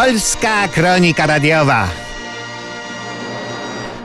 Polska Kronika Radiowa.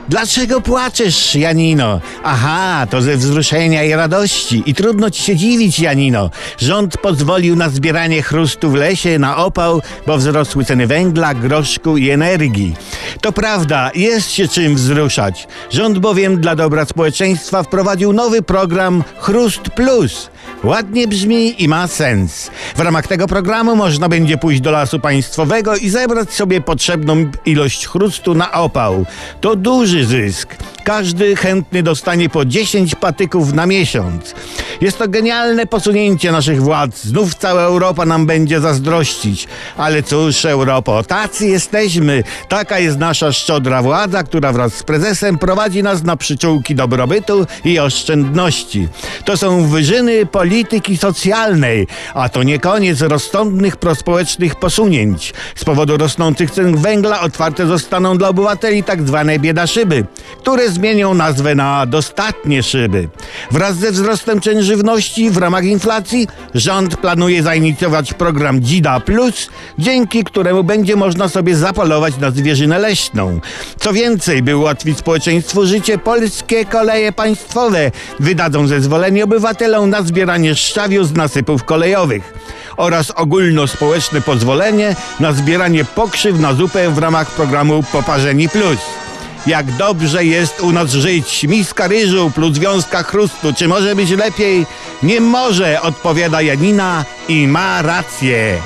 Dlaczego płaczesz, Janino? Aha, to ze wzruszenia i radości. I trudno ci się dziwić, Janino. Rząd pozwolił na zbieranie chrustu w lesie, na opał, bo wzrosły ceny węgla, groszku i energii. To prawda, jest się czym wzruszać. Rząd bowiem dla dobra społeczeństwa wprowadził nowy program Chrust Plus. Ładnie brzmi i ma sens. W ramach tego programu można będzie pójść do lasu państwowego i zebrać sobie potrzebną ilość chrustu na opał. To duży zysk. Każdy chętny dostanie po 10 patyków na miesiąc. Jest to genialne posunięcie naszych władz. Znów cała Europa nam będzie zazdrościć. Ale cóż, Europo, tacy jesteśmy. Taka jest nasza szczodra władza, która wraz z prezesem prowadzi nas na przyczółki dobrobytu i oszczędności. To są wyżyny polityki socjalnej, a to nie koniec rozsądnych prospołecznych posunięć. Z powodu rosnących cen węgla otwarte zostaną dla obywateli tak zwane biedaszyby, które zmienią nazwę na dostatnie szyby. Wraz ze wzrostem cen żywności w ramach inflacji rząd planuje zainicjować program Dzida Plus, dzięki któremu będzie można sobie zapolować na zwierzynę leśną. Co więcej, by ułatwić społeczeństwu życie, polskie koleje państwowe wydadzą zezwolenie obywatelom na zbieranie szczawiu z nasypów kolejowych oraz ogólnospołeczne pozwolenie na zbieranie pokrzyw na zupę w ramach programu Poparzeni Plus. Jak dobrze jest u nas żyć. Miska ryżu plus wiązka chrustu. Czy może być lepiej? Nie może, odpowiada Janina i ma rację.